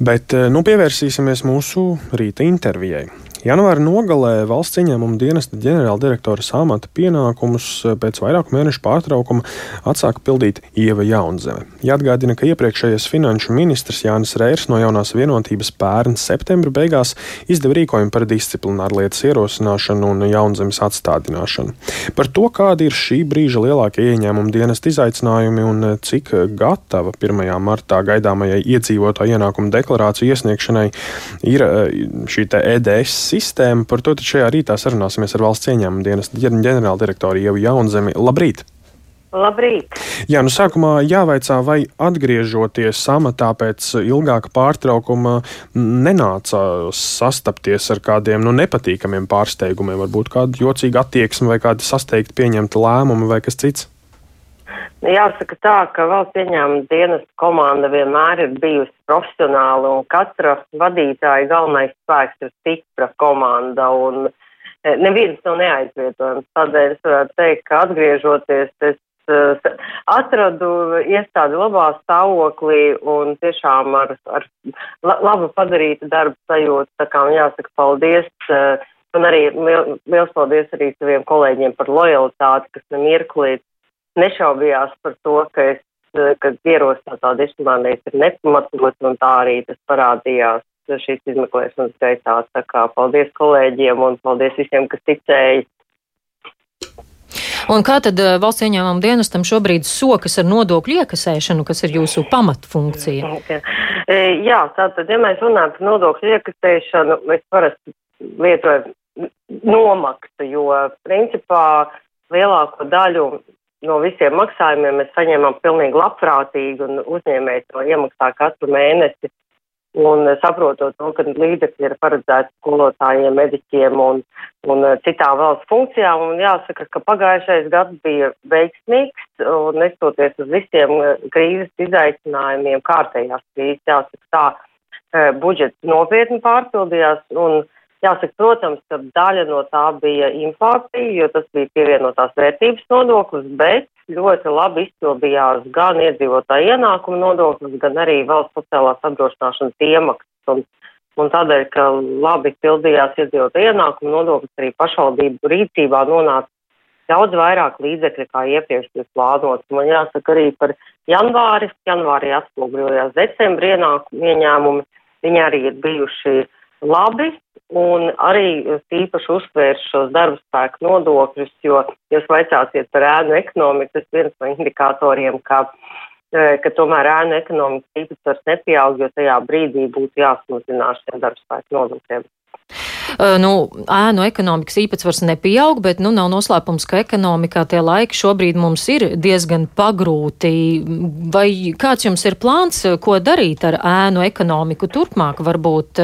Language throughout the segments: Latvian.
Bet nu, pievērsīsimies mūsu rīta intervijai. Janvāra nogalē valsts ieņēmuma dienesta ģenerāldirektora amata pienākumus pēc vairāku mēnešu pārtraukuma atsāka pildīt Ieva Jaunzeme. Jāatgādina, ka iepriekšējais finanšu ministrs Jānis Rērs no jaunās vienotības pērn septembra beigās izdeva rīkojumu par disciplināru lietas ierosināšanu un Jaunzemes atstādināšanu. Par to, kādi ir šī brīža lielākie ieņēmuma dienesta izaicinājumi un cik gatava 1. martā gaidāmajai iedzīvotāju ienākumu deklarāciju iesniegšanai ir šī EDS sistēmu. Par to šajā rītā sarunāsimies ar valsts ieņēmuma dienas ģenerāldirektoru Ievu Jaunzemi. Labrīt! Labrīt! Jā, nu sākumā jāvaicā, vai atgriežoties amatā pēc ilgāka pārtraukuma nenāca sastapties ar kādiem nu, nepatīkamiem pārsteigumiem, varbūt kāda jocīga attieksme vai kāda sasteigta pieņemta lēmuma vai kas cits? Jāsaka tā, ka valsts ieņēmuma dienas komanda vienmēr ir bijusi profesionāla un katra vadītāja galvenais spēks ir stipra komanda un e, neviens nav neaizvietojams. Tādēļ es varētu teikt, ka atgriežoties, es uh, atradu iestādi labā stāvoklī un tiešām ar, ar labu padarītu darbu sajūtu. Tā kā man jāsaka paldies. Uh, un arī liels paldies arī saviem kolēģiem par lojalitāti, kas nemirklīt nešaubījās par to, ka es, ka ierosinātā disciplinācija ir nepamatot, un tā arī tas parādījās šīs izmeklēšanas gaitā. Tā kā paldies kolēģiem un paldies visiem, kas ticēja. Un kā tad eh, valsts ieņēmuma dienestam šobrīd sokas ar nodokļu iekasēšanu, kas ir jūsu pamatfunkcija? E, jā, tātad, ja mēs runājam par nodokļu iekasēšanu, es parasti lietoju nomaksu, jo principā lielāko daļu no visiem maksājumiem mēs saņēmām pilnīgi labprātīgi un uzņēmēji to iemaksā katru mēnesi. Un saprotot to, ka līdzekļi ir paredzēti skolotājiem, mediķiem un, un citām valsts funkcijām, un jāsaka, ka pagājušais gads bija veiksmīgs, un nestoties uz visiem krīzes izaicinājumiem, kārtējās krīzes, jāsaka tā, eh, budžets nopietni pārpildījās, un Jāsaka, protams, ka daļa no tā bija inflācija, jo tas bija pievienotās vērtības nodoklis, bet ļoti labi izpildījās gan iedzīvotāja ienākuma nodoklis, gan arī valsts sociālās apdrošināšanas iemaksas. Un, un tādēļ, ka labi pildījās iedzīvotāja ienākuma nodoklis, arī pašvaldību rīcībā nonāca daudz vairāk līdzekļu, kā iepriekš bija plānots. Man jāsaka arī par janvāri. Janvārī atspogļojās decembra ienākumu ieņēmumi. Viņi arī ir bijuši labi, un arī īpaši uzsvērš šos darba spēku nodokļus, jo, jūs vaicāsiet par ēnu ekonomiku, tas viens no indikatoriem, ka, e, ka tomēr ēnu ekonomikas īpatsvars nepieaug, jo tajā brīdī būtu jāsamazinās šiem darba spēku nodokļiem. Nu, ēnu ekonomikas īpatsvars nepieaug, bet nu, nav noslēpums, ka ekonomikā tie laiki šobrīd mums ir diezgan pagrūti. Vai kāds jums ir plāns, ko darīt ar ēnu ekonomiku turpmāk? Varbūt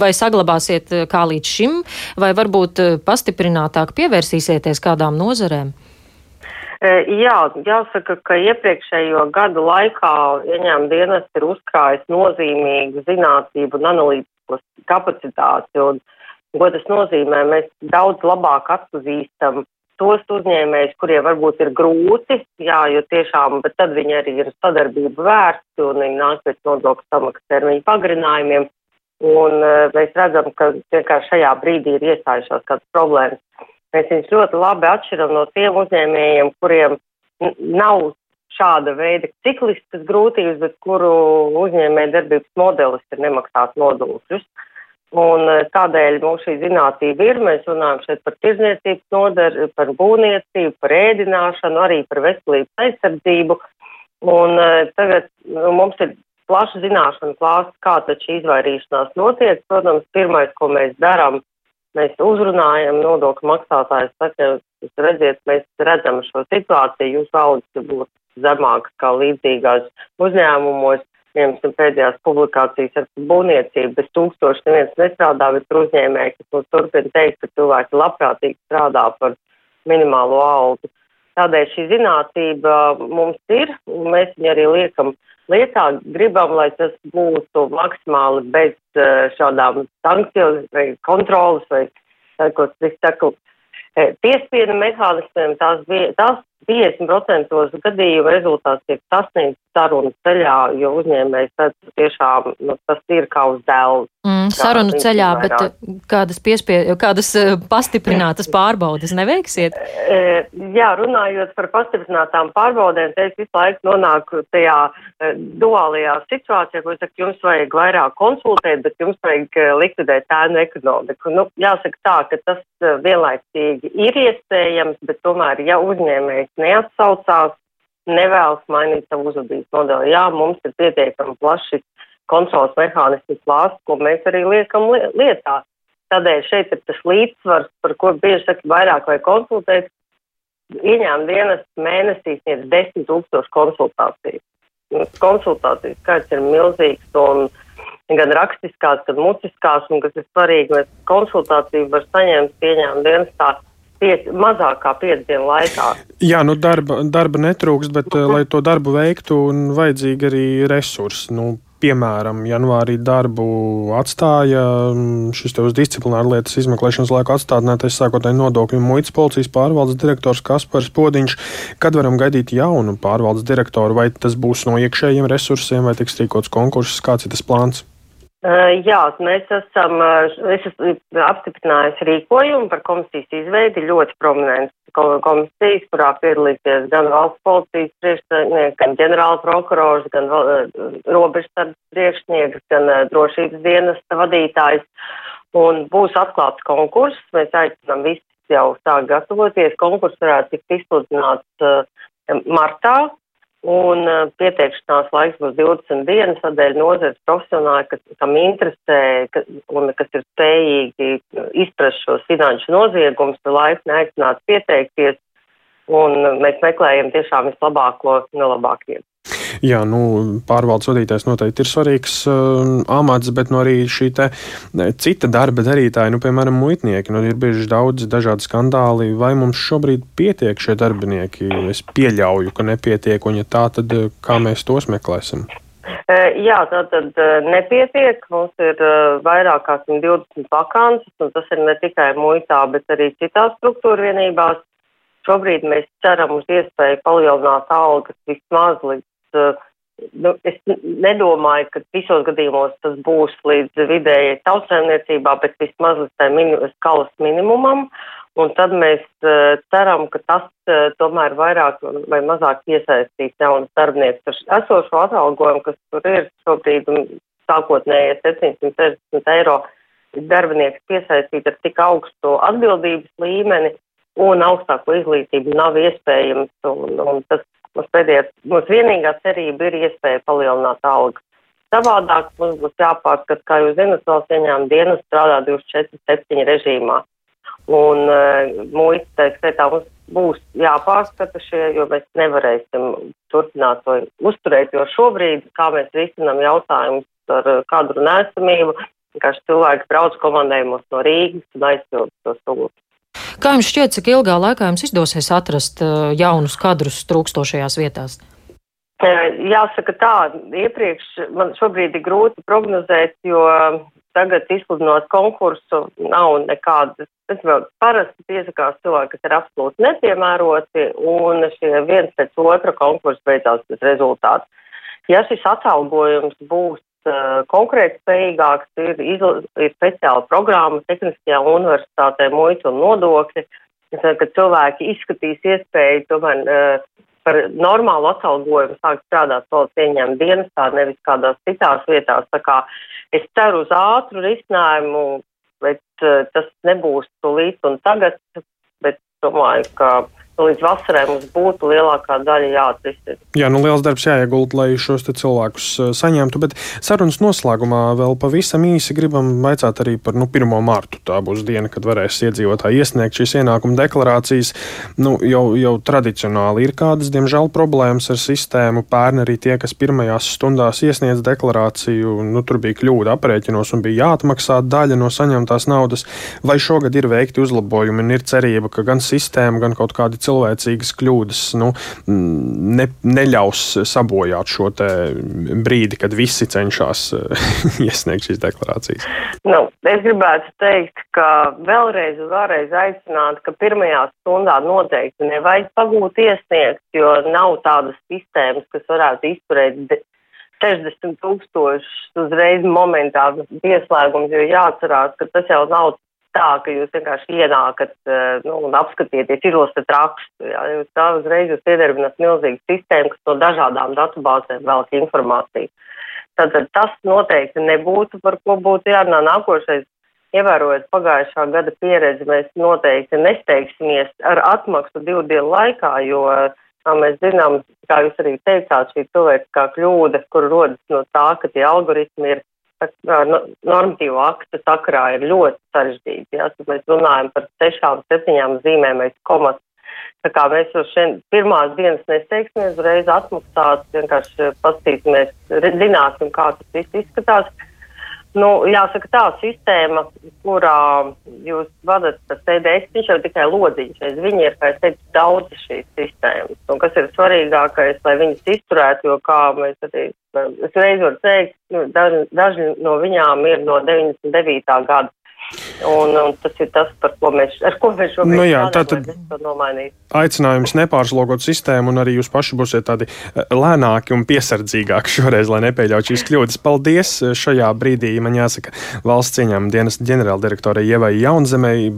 vai saglabāsiet kā līdz šim, vai varbūt pastiprinātāk pievērsīsieties kādām nozarēm? Jā, jāsaka, ka iepriekšējo gadu laikā ieņēmuma dienas ir uzkrājis nozīmīgu zinātnību un analītiku kapacitāti. Un, ko tas nozīmē? Mēs daudz labāk atpazīstam tos uzņēmējus, kuriem varbūt ir grūti, jā, jo tiešām, bet tad viņi arī ir sadarbību vērsti un viņi nāk pēc nodokļu samaksas termiņu pagarinājumiem. Un uh, mēs redzam, ka vienkārši šajā brīdī ir iestājušās kādas problēmas. Mēs viņus ļoti labi atšķiram no tiem uzņēmējiem, kuriem nav šāda veida cikliskas grūtības, bet kuru uzņēmē darbības modelis ir nemaksāt nodokļus. Un eh, tādēļ mums šī zinātība ir. Mēs runājam šeit par tirzniecības nodaru, par būvniecību, par ēdināšanu, arī par veselības aizsardzību. Un eh, tagad nu, mums ir plaša zināšana klāsts, kā tad šī izvairīšanās notiek. Protams, pirmais, ko mēs darām, mēs uzrunājam nodokļu maksātājus, saka, jūs redziet, mēs redzam šo situāciju, jūs algas būtu zemākas kā līdzīgās uzņēmumos. Piemēram, pēdējās publikācijas ar būvniecību bez tūkstoši neviens nestrādā, bet tur uzņēmēji, kas mums turpina teikt, ka cilvēki labprātīgi strādā par minimālo algu. Tādēļ šī zinātība mums ir, un mēs viņu arī liekam lietā. Gribam, lai tas būtu maksimāli bez eh, šādām sankcijām vai kontrolas vai, ko es saku, piespiedu mehānismiem. Tās, bija, tās 50% gadījumu rezultāts tiek sasniegts sarunu ceļā, jo uzņēmējs tad tiešām nu, tas ir kā uz dēlu. Mm, sarunu ceļā, bet kādas, piespie, kādas eh, pastiprinātas pārbaudas neveiksiet? E, jā, runājot par pastiprinātām pārbaudēm, te es visu laiku nonāku tajā duālajā situācijā, ko es saku, jums vajag vairāk konsultēt, bet jums vajag likvidēt ēnu ekonomiku. Nu, jāsaka tā, ka tas vienlaicīgi ir iespējams, bet tomēr, ja uzņēmējs neatsaucās, nevēlas mainīt savu uzvedības modeli. Jā, mums ir pietiekami plaši kontrols mehānismu klāsts, ko mēs arī liekam li lietā. Tādēļ šeit ir tas līdzsvars, par ko bieži saka vairāk vai konsultēt. Ieņēmuma dienas mēnesī sniedz 10 tūkstošu konsultāciju. Konsultāciju skaits ir milzīgs un gan rakstiskās, gan mutiskās, un kas ir svarīgi, mēs konsultāciju var saņemt ieņēmuma dienas tā piec, mazāk kā piecu dienu laikā. Jā, nu darba, darba netrūkst, bet, uh eh, -huh. lai to darbu veiktu, vajadzīgi arī resursi. Nu, piemēram, janvārī darbu atstāja mm, šis te uz disciplināru lietas izmeklēšanas laiku atstādinātais sākotnēji nodokļu muitas policijas pārvaldes direktors Kaspars Podiņš. Kad varam gaidīt jaunu pārvaldes direktoru, vai tas būs no iekšējiem resursiem, vai tiks rīkots konkurss, kāds ir tas plāns? Jā, mēs esam, es esmu apstiprinājusi rīkojumu par komisijas izveidi ļoti prominents komisijas, kurā piedalīsies gan valsts policijas priekšnieks, gan ģenerāla prokurors, gan robežsardas priekšnieks, gan drošības dienesta vadītājs. Un būs atklāts konkurss, mēs aicinām visus jau sākt gatavoties. Konkurss varētu tikt izsludināts martā, Un uh, pieteikšanās laiks būs 20 dienas, tādēļ nozares profesionāli, kas, kam interesē ka, un kas ir spējīgi izprast šos finanšu noziegumus, ir laipni aicināts pieteikties. Un mēs meklējam tiešām vislabāko no labākajiem. Jā, nu, pārvaldes vadītājs noteikti ir svarīgs uh, amats, bet nu, arī šī te, cita darba darītāja, nu, piemēram, muitnieki, nu, ir bieži daudz dažādi skandāli. Vai mums šobrīd pietiek šie darbinieki? Es pieļauju, ka nepietiek, un ja tā, tad uh, kā mēs tos meklēsim? Jā, tā tad uh, nepietiek. Mums ir uh, vairāk kā 120 vakances, un tas ir ne tikai muitā, bet arī citās struktūra vienībās. Šobrīd mēs ceram uz iespēju palielināt algas vismaz līdz nu, es nedomāju, ka visos gadījumos tas būs līdz vidējai tautsēmniecībā, bet vismaz līdz tai mini, skalas minimumam. Un tad mēs uh, ceram, ka tas uh, tomēr vairāk vai mazāk iesaistīs jaunas darbinieces ar esošo atalgojumu, kas tur ir šobrīd sākotnējie 760 eiro. Darbinieks piesaistīt ar tik augstu atbildības līmeni un augstāko izglītību nav iespējams. Un, un tas Mums pēdējā, mums vienīgā cerība ir iespēja palielināt algas. Savādāk mums būs jāpārskat, kā jūs zinat, valsts ieņēmuma dienas strādā 24-7 režīmā. Un uh, muita, tā skaitā, mums būs jāpārskata šie, jo mēs nevarēsim turpināt to uzturēt, jo šobrīd, kā mēs risinām jautājumus ar uh, kadru nesamību, vienkārši cilvēki brauc komandējumos no Rīgas un aizpild to sūdu. Kā jums šķiet, cik ilgā laikā jums izdosies atrast uh, jaunus kadrus trūkstošajās vietās? Jāsaka tā, iepriekš man šobrīd ir grūti prognozēt, jo tagad izsludinot konkursu nav nekādas, tas vēl parasti piesakās cilvēki, kas ir absolūti nepiemēroti, un šie viens pēc otra konkursa beidzās bez rezultātu. Ja šis atalgojums būs konkrēti spējīgāks, ir, ir speciāla programma Tehniskajā universitātē muitu un nodokļi, kad cilvēki izskatīs iespēju tomēr uh, par normālu atalgojumu sākt strādāt valsts ieņēmuma dienestā, nevis kādās citās vietās. Tā kā es ceru uz ātru risinājumu, bet uh, tas nebūs tūlīt un tagad, bet domāju, ka līdz vasarai mums būtu lielākā daļa jāatrisina. Jā, nu liels darbs jāiegulda, lai šos cilvēkus uh, saņemtu, bet sarunas noslēgumā vēl pavisam īsi gribam vaicāt arī par nu, 1. martu. Tā būs diena, kad varēs iedzīvotāji iesniegt šīs ienākuma deklarācijas. Nu, jau, jau tradicionāli ir kādas, diemžēl, problēmas ar sistēmu. Pērn arī tie, kas pirmajās stundās iesniedz deklarāciju, nu, tur bija kļūda aprēķinos un bija jāatmaksā daļa no saņemtās naudas. Vai šogad ir veikti uzlabojumi un ir cerība, ka gan sistēma, gan kaut kādi cilvēcīgas kļūdas nu, ne, neļaus sabojāt šo brīdi, kad visi cenšas iesniegt šīs deklarācijas? Nu, es gribētu teikt, ka vēlreiz vēlreiz aicināt, ka pirmajā stundā noteikti nevajag pagūt iesniegt, jo nav tādas sistēmas, kas varētu izturēt 60 tūkstošus uzreiz momentā pieslēgums, jo jāatcerās, ka tas jau nav tā, ka jūs vienkārši ienākat eh, nu, un apskatieties, izlasat rakstu. Jā. Jūs tā uzreiz jūs iedarbināt milzīgu sistēmu, kas no dažādām datubāzēm velk informāciju. Tātad tas noteikti nebūtu, par ko būtu jārunā nākošais. Ievērojot pagājušā gada pieredzi, mēs noteikti nesteigsimies ar atmaksu divu dienu laikā, jo, kā mēs zinām, kā jūs arī teicāt, šī cilvēciskā kļūda, kur rodas no tā, ka tie algoritmi ir normatīvo aktu sakarā ir ļoti sarežģīti. Ja? Tad mēs runājam par sešām, septiņām zīmēm vai komas. Tā kā mēs jau šeit pirmās dienas nesteigsimies, reiz atmaksāt, vienkārši paskatīsimies, zināsim, kā tas viss izskatās. Nu, jāsaka, tā sistēma, kurā jūs vadat CDS, viņš jau tikai lodziņš. Viņi ir, kā es teicu, daudz šīs sistēmas. Un kas ir svarīgākais, lai viņas izturētu, jo kā mēs arī, es reiz varu teikt, nu, daži, daži no viņām ir no 99. gada. Un, un tas ir tas, ko mēs, ar ko mēs šobrīd nu jā, tātad aicinājums nepārslogot sistēmu, un arī jūs paši būsiet tādi eh, lēnāki un piesardzīgāki šoreiz, lai nepieļautu šīs kļūdas. Paldies! Šajā brīdī man jāsaka valsts cieņām dienas ģenerāldirektorai Ievai Jaunzemei,